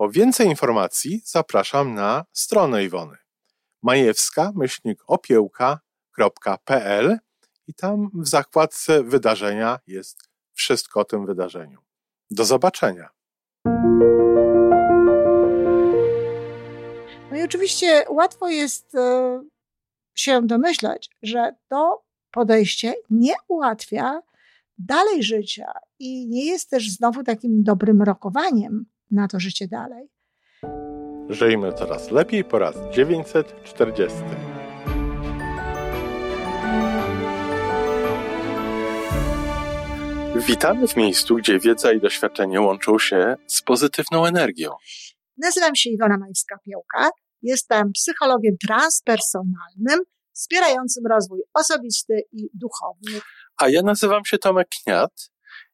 Po więcej informacji zapraszam na stronę Iwony majewska-opiełka.pl i tam w zakładce wydarzenia jest wszystko o tym wydarzeniu. Do zobaczenia. No i oczywiście łatwo jest e, się domyślać, że to podejście nie ułatwia dalej życia i nie jest też znowu takim dobrym rokowaniem na to życie dalej. Żyjmy coraz lepiej po raz 940. Witamy w miejscu, gdzie wiedza i doświadczenie łączą się z pozytywną energią. Nazywam się Iwona Majska-Piołka. Jestem psychologiem transpersonalnym, wspierającym rozwój osobisty i duchowy. A ja nazywam się Tomek Kniat.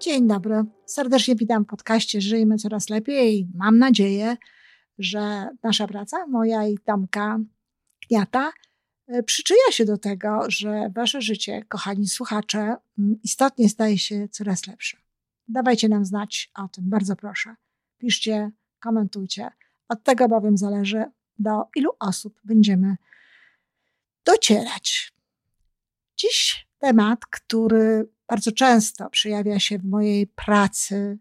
Dzień dobry. Serdecznie witam w podcaście Żyjmy Coraz Lepiej. Mam nadzieję, że nasza praca, moja i Tomka Kniata, e, przyczynia się do tego, że wasze życie, kochani słuchacze, istotnie staje się coraz lepsze. Dawajcie nam znać o tym, bardzo proszę. Piszcie, komentujcie. Od tego bowiem zależy, do ilu osób będziemy docierać. Dziś temat, który bardzo często przejawia się w mojej pracy,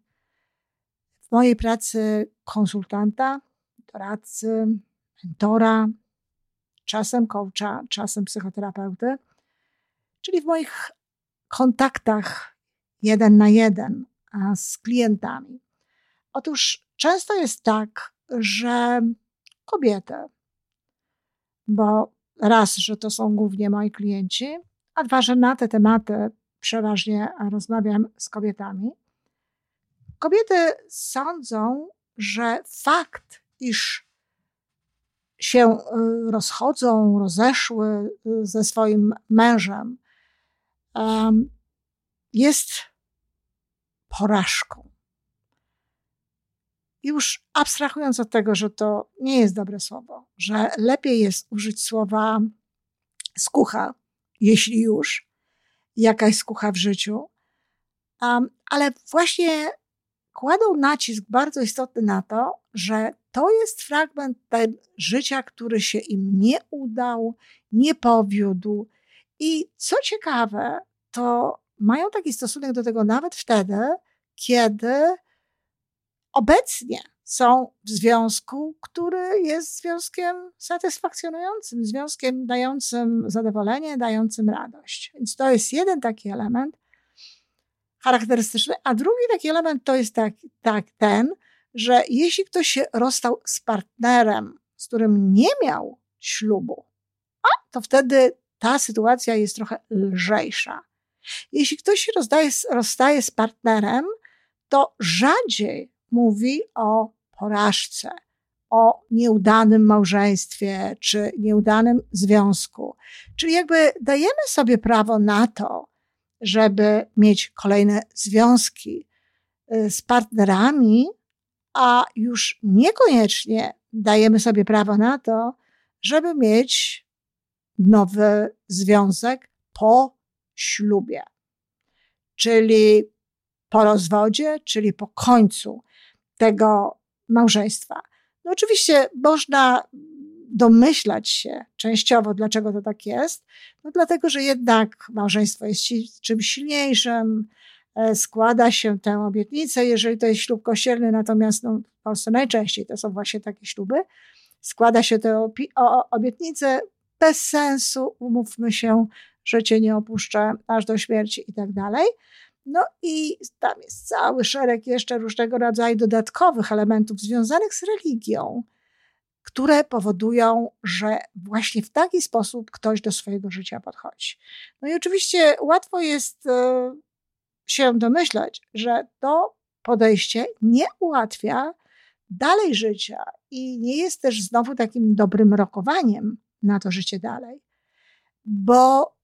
w mojej pracy konsultanta, doradcy, mentora, czasem coacha, czasem psychoterapeuty, czyli w moich kontaktach jeden na jeden z klientami. Otóż często jest tak, że kobiety, bo raz, że to są głównie moi klienci, a dwa, że na te tematy przeważnie rozmawiam z kobietami. Kobiety sądzą, że fakt, iż się y, rozchodzą, rozeszły y, ze swoim mężem, jest porażką. Już abstrahując od tego, że to nie jest dobre słowo, że lepiej jest użyć słowa skucha, jeśli już, jakaś skucha w życiu, um, ale właśnie kładą nacisk bardzo istotny na to, że to jest fragment życia, który się im nie udał, nie powiódł. I co ciekawe, to mają taki stosunek do tego nawet wtedy, kiedy obecnie są w związku, który jest związkiem satysfakcjonującym, związkiem dającym zadowolenie, dającym radość. Więc to jest jeden taki element charakterystyczny, a drugi taki element to jest tak, tak ten, że jeśli ktoś się rozstał z partnerem, z którym nie miał ślubu, a to wtedy ta sytuacja jest trochę lżejsza. Jeśli ktoś się rozdaje, rozstaje z partnerem, to rzadziej mówi o porażce, o nieudanym małżeństwie czy nieudanym związku. Czyli jakby dajemy sobie prawo na to, żeby mieć kolejne związki y, z partnerami, a już niekoniecznie dajemy sobie prawo na to, żeby mieć nowy związek po ślubie. Czyli po rozwodzie, czyli po końcu tego małżeństwa. No oczywiście można domyślać się częściowo, dlaczego to tak jest. No dlatego, że jednak małżeństwo jest czymś silniejszym, e, składa się tę obietnicę, jeżeli to jest ślub kościelny, natomiast no, w Polsce najczęściej to są właśnie takie śluby, składa się tę obietnicę bez sensu, umówmy się, że cię nie opuszczę aż do śmierci i tak dalej. No i tam jest cały szereg jeszcze różnego rodzaju dodatkowych elementów związanych z religią, które powodują, że właśnie w taki sposób ktoś do swojego życia podchodzi. No i oczywiście łatwo jest e, się domyślać, że to podejście nie ułatwia dalej życia i nie jest też znowu takim dobrym rokowaniem na to życie dalej, bo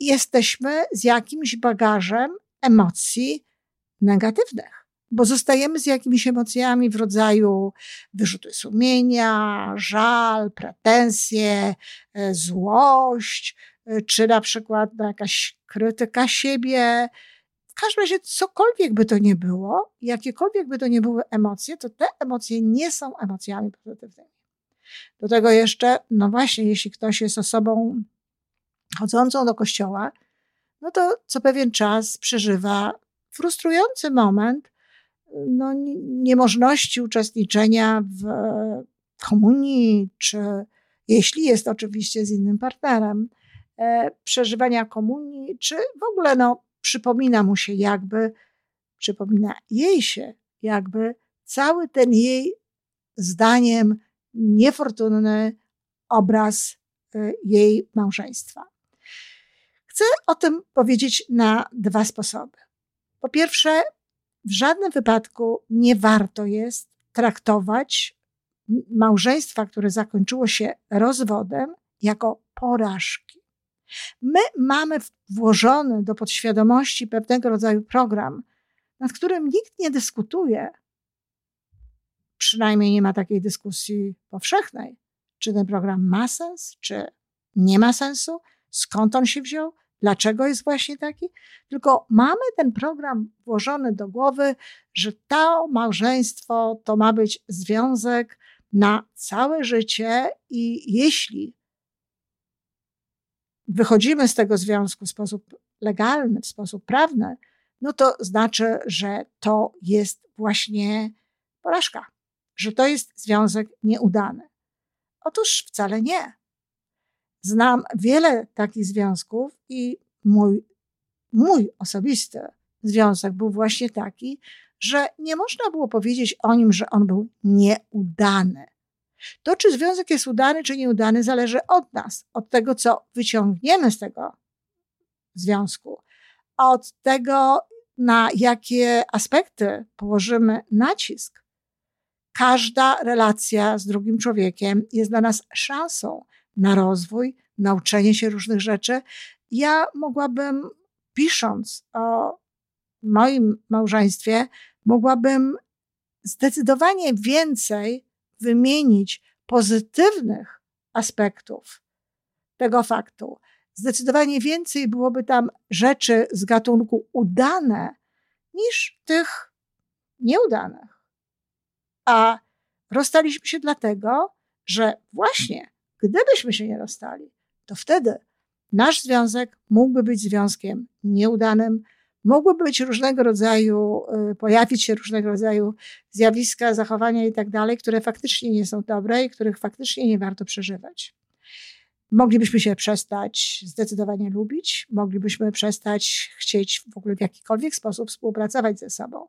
jesteśmy z jakimś bagażem emocji negatywnych, bo zostajemy z jakimiś emocjami w rodzaju wyrzuty sumienia, żal, pretensje, e, złość, e, czy na przykład jakaś krytyka siebie. W każdym razie, cokolwiek by to nie było, jakiekolwiek by to nie były emocje, to te emocje nie są emocjami pozytywnymi. Do tego jeszcze, no właśnie, jeśli ktoś jest osobą chodzącą do kościoła, no to co pewien czas przeżywa frustrujący moment no, niemożności uczestniczenia w komunii, czy jeśli jest oczywiście z innym partnerem, e, przeżywania komunii, czy w ogóle no, przypomina mu się jakby, przypomina jej się jakby cały ten jej zdaniem niefortunny obraz e, jej małżeństwa. Chcę o tym powiedzieć na dwa sposoby. Po pierwsze, w żadnym wypadku nie warto jest traktować małżeństwa, które zakończyło się rozwodem, jako porażki. My mamy włożony do podświadomości pewnego rodzaju program, nad którym nikt nie dyskutuje. Przynajmniej nie ma takiej dyskusji powszechnej. Czy ten program ma sens, czy nie ma sensu, skąd on się wziął, dlaczego jest właśnie taki, tylko mamy ten program włożony do głowy, że to małżeństwo to ma być związek na całe życie i jeśli wychodzimy z tego związku w sposób legalny, w sposób prawny, no to znaczy, że to jest właśnie porażka, że to jest związek nieudany. Otóż wcale nie. Znam wiele takich związków i mój, mój osobisty związek był właśnie taki, że nie można było powiedzieć o nim, że on był nieudany. To, czy związek jest udany, czy nieudany, zależy od nas, od tego, co wyciągniemy z tego związku, od tego, na jakie aspekty położymy nacisk. Każda relacja z drugim człowiekiem jest dla nas szansą na rozwój, nauczenie się różnych rzeczy. Ja mogłabym, pisząc o moim małżeństwie, mogłabym zdecydowanie więcej wymienić pozytywnych aspektów tego faktu. Zdecydowanie więcej byłoby tam rzeczy z gatunku udane niż tych nieudanych. A rozstaliśmy się dlatego, że właśnie Gdybyśmy się nie rozstali, to wtedy nasz związek mógłby być związkiem nieudanym, mogłyby być różnego rodzaju, y, pojawić się różnego rodzaju zjawiska, zachowania i tak dalej, które faktycznie nie są dobre i których faktycznie nie warto przeżywać. Moglibyśmy się przestać zdecydowanie lubić, moglibyśmy przestać chcieć w ogóle w jakikolwiek sposób współpracować ze sobą.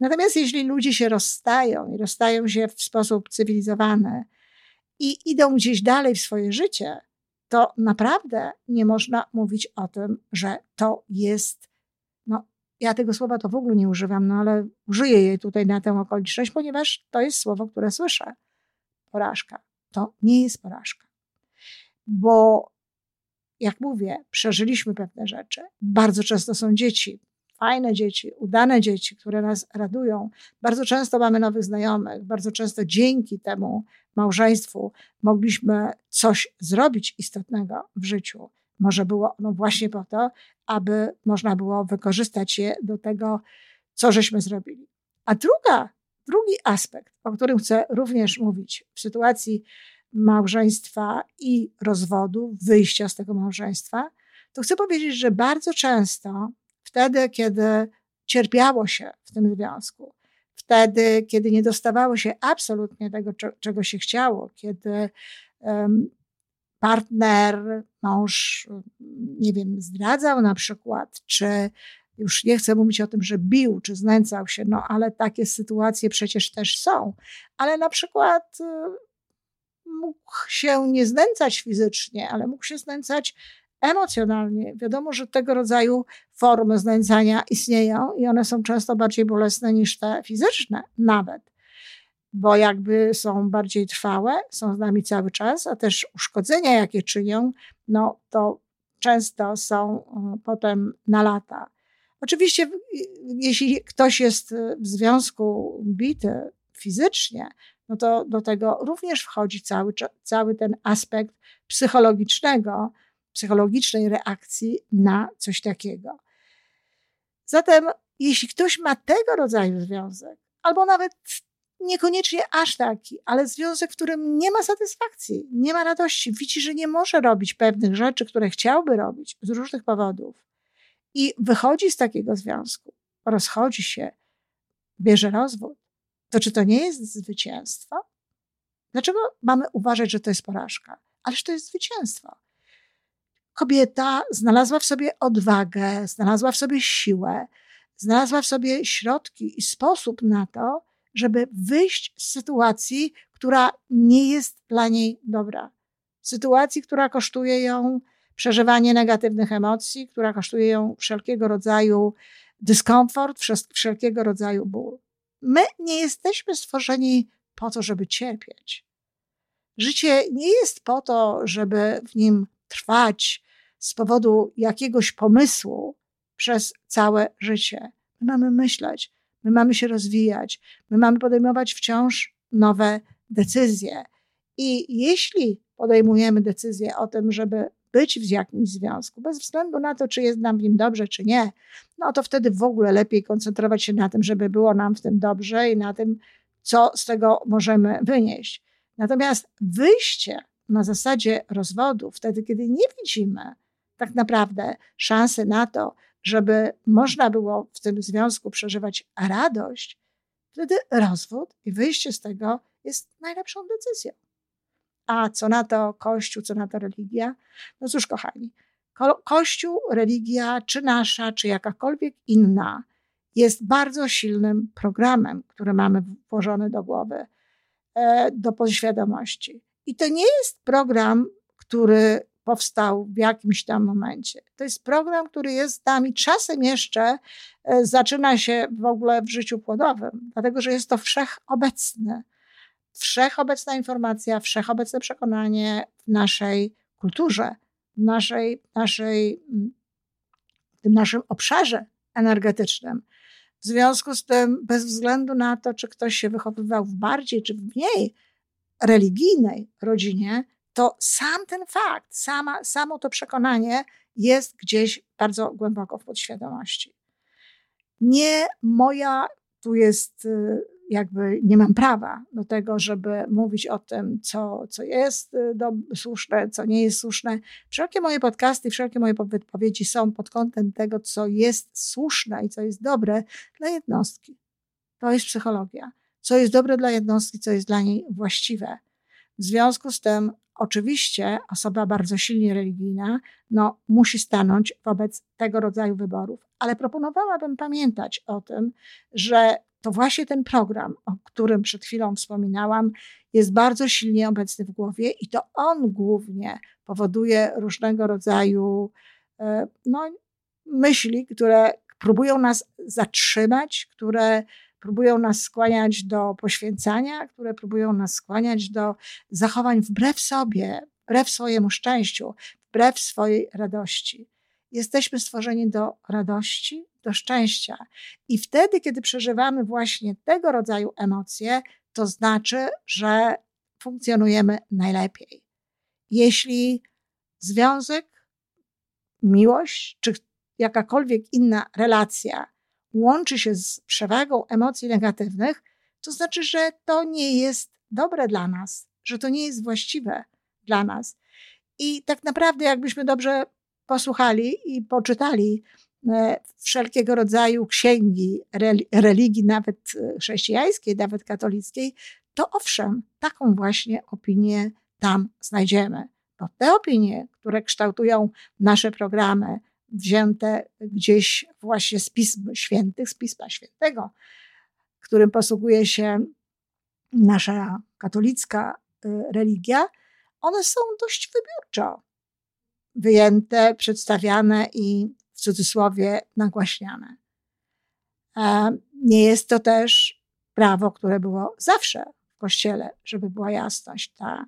Natomiast jeśli ludzie się rozstają i rozstają się w sposób cywilizowany, i idą gdzieś dalej w swoje życie, to naprawdę nie można mówić o tym, że to jest, no ja tego słowa to w ogóle nie używam, no ale użyję jej tutaj na tę okoliczność, ponieważ to jest słowo, które słyszę. Porażka. To nie jest porażka. Bo jak mówię, przeżyliśmy pewne rzeczy. Bardzo często są dzieci, fajne dzieci, udane dzieci, które nas radują. Bardzo często mamy nowych znajomych, bardzo często dzięki temu małżeństwu mogliśmy coś zrobić istotnego w życiu. Może było ono właśnie po to, aby można było wykorzystać je do tego, co żeśmy zrobili. A druga, drugi aspekt, o którym chcę również mówić w sytuacji małżeństwa i rozwodu, wyjścia z tego małżeństwa, to chcę powiedzieć, że bardzo często wtedy, kiedy cierpiało się w tym związku. Wtedy, kiedy nie dostawało się absolutnie tego, czego się chciało, kiedy partner, mąż, nie wiem, zdradzał na przykład, czy już nie chcę mówić o tym, że bił czy znęcał się, no ale takie sytuacje przecież też są. Ale na przykład y, mógł się nie znęcać fizycznie, ale mógł się znęcać emocjonalnie. Wiadomo, że tego rodzaju formy znęcania istnieją i one są często bardziej bolesne niż te fizyczne, nawet. Bo jakby są bardziej trwałe, są z nami cały czas, a też uszkodzenia, jakie czynią, no to często są y, potem na lata. Oczywiście, jeśli ktoś jest w związku bity fizycznie, no to do tego również wchodzi cały, cały ten aspekt psychologicznego, psychologicznej reakcji na coś takiego. Zatem, jeśli ktoś ma tego rodzaju związek, albo nawet niekoniecznie aż taki, ale związek, w którym nie ma satysfakcji, nie ma radości, widzi, że nie może robić pewnych rzeczy, które chciałby robić z różnych powodów, i wychodzi z takiego związku, rozchodzi się, bierze rozwód, to czy to nie jest zwycięstwo? Dlaczego mamy uważać, że to jest porażka? Ależ to jest zwycięstwo. Kobieta znalazła w sobie odwagę, znalazła w sobie siłę, znalazła w sobie środki i sposób na to, żeby wyjść z sytuacji, która nie jest dla niej dobra. Sytuacji, która kosztuje ją przeżywanie negatywnych emocji, która kosztuje ją wszelkiego rodzaju dyskomfort, wszelkiego rodzaju ból. My nie jesteśmy stworzeni po to, żeby cierpieć. Życie nie jest po to, żeby w nim trwać z powodu jakiegoś pomysłu przez całe życie. My mamy myśleć, my mamy się rozwijać, my mamy podejmować wciąż nowe decyzje. I jeśli podejmujemy decyzję o tym, żeby być w jakimś związku, bez względu na to, czy jest nam w nim dobrze, czy nie, no to wtedy w ogóle lepiej koncentrować się na tym, żeby było nam w tym dobrze i na tym, co z tego możemy wynieść. Natomiast wyjście na zasadzie rozwodu, wtedy, kiedy nie widzimy tak naprawdę szansy na to, żeby można było w tym związku przeżywać radość, wtedy rozwód i wyjście z tego jest najlepszą decyzją. A co na to Kościół, co na to religia? No cóż, kochani, ko Kościół, religia, czy nasza, czy jakakolwiek inna, jest bardzo silnym programem, który mamy włożony do głowy, e, do podświadomości. I to nie jest program, który powstał w jakimś tam momencie. To jest program, który jest z nami czasem jeszcze e, zaczyna się w ogóle w życiu płodowym, dlatego że jest to wszechobecny wszechobecna informacja, wszechobecne przekonanie w naszej kulturze, w naszej, naszej, w tym naszym obszarze energetycznym. W związku z tym, bez względu na to, czy ktoś się wychowywał w bardziej czy w mniej religijnej rodzinie, to sam ten fakt, sama, samo to przekonanie jest gdzieś bardzo głęboko w podświadomości. Nie moja, tu jest y, jakby nie mam prawa do tego, żeby mówić o tym, co, co jest y, do, słuszne, co nie jest słuszne. Wszelkie moje podcasty, wszelkie moje wypowiedzi są pod kątem tego, co jest słuszne i co jest dobre dla jednostki. To jest psychologia. Co jest dobre dla jednostki, co jest dla niej właściwe. W związku z tym, oczywiście, osoba bardzo silnie religijna no, musi stanąć wobec tego rodzaju wyborów. Ale proponowałabym pamiętać o tym, że to właśnie ten program, o którym przed chwilą wspominałam, jest bardzo silnie obecny w głowie i to on głównie powoduje różnego rodzaju e, no, myśli, które próbują nas zatrzymać, które próbują nas skłaniać do poświęcania, które próbują nas skłaniać do zachowań wbrew sobie, wbrew swojemu szczęściu, wbrew swojej radości. Jesteśmy stworzeni do radości, do szczęścia. I wtedy, kiedy przeżywamy właśnie tego rodzaju emocje, to znaczy, że funkcjonujemy najlepiej. Jeśli związek, miłość czy jakakolwiek inna relacja łączy się z przewagą emocji negatywnych, to znaczy, że to nie jest dobre dla nas, że to nie jest właściwe dla nas. I tak naprawdę, jakbyśmy dobrze posłuchali i poczytali e, wszelkiego rodzaju księgi religii, nawet e, chrześcijańskiej, nawet katolickiej, to owszem, taką właśnie opinię tam znajdziemy. Bo te opinie, które kształtują nasze programy, wzięte gdzieś właśnie z Pism Świętych, z Pisma Świętego, którym posługuje się nasza katolicka y, religia, one są dość wybiórczo wyjęte, przedstawiane i w cudzysłowie nagłaśniane. E, nie jest to też prawo, które było zawsze w Kościele, żeby była jasność, ta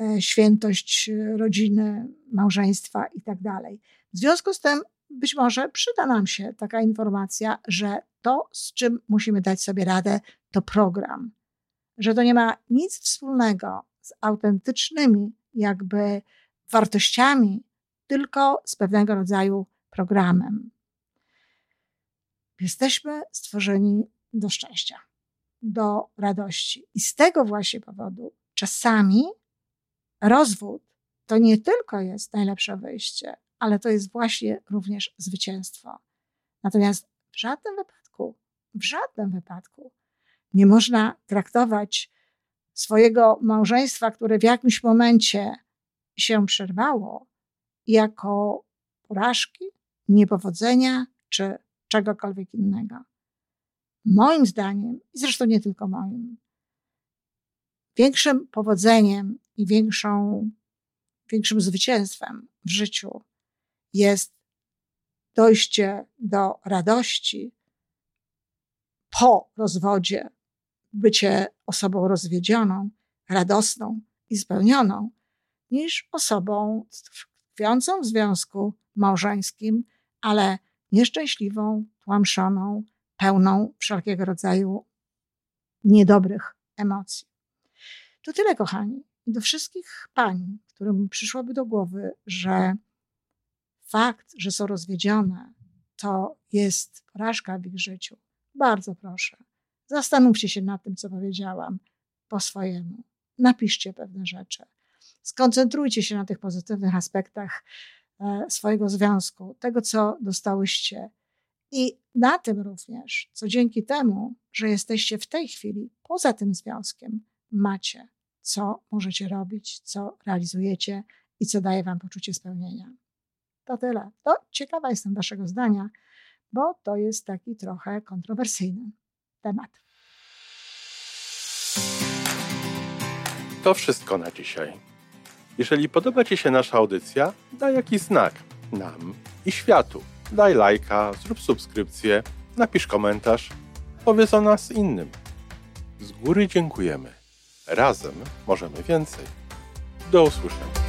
e, świętość rodziny, małżeństwa i tak dalej. W związku z tym być może przyda nam się taka informacja, że to, z czym musimy dać sobie radę, to program. Że to nie ma nic wspólnego z autentycznymi, jakby wartościami, tylko z pewnego rodzaju programem. Jesteśmy stworzeni do szczęścia, do radości. I z tego właśnie powodu czasami rozwód to nie tylko jest najlepsze wyjście, ale to jest właśnie również zwycięstwo. Natomiast w żadnym wypadku, w żadnym wypadku nie można traktować swojego małżeństwa, które w jakimś momencie się przerwało, jako porażki, niepowodzenia czy czegokolwiek innego. Moim zdaniem, i zresztą nie tylko moim, większym powodzeniem i większą, większym zwycięstwem w życiu jest dojście do radości po rozwodzie, bycie osobą radosną i spełnioną, niż osobą tkwiącą w związku małżeńskim, ale nieszczęśliwą, tłamszoną, pełną wszelkiego rodzaju niedobrych emocji. To tyle, kochani. Do wszystkich pań, którym przyszłoby do głowy, że fakt, że są rozwiedzione, to jest porażka w ich życiu. Bardzo proszę, zastanówcie się nad tym, co powiedziałam po swojemu. Napiszcie pewne rzeczy. Skoncentrujcie się na tych pozytywnych aspektach e, swojego związku, tego, co dostałyście. I na tym również, co dzięki temu, że jesteście w tej chwili poza tym związkiem, macie, co możecie robić, co realizujecie i co daje Wam poczucie spełnienia. To tyle. To ciekawa jestem Waszego zdania, bo to jest taki trochę kontrowersyjny temat. To wszystko na dzisiaj. Jeżeli podoba Ci się nasza audycja, daj jakiś znak nam i światu. Daj lajka, zrób subskrypcję, napisz komentarz, powiedz o nas innym. Z góry dziękujemy. Razem możemy więcej. Do usłyszenia.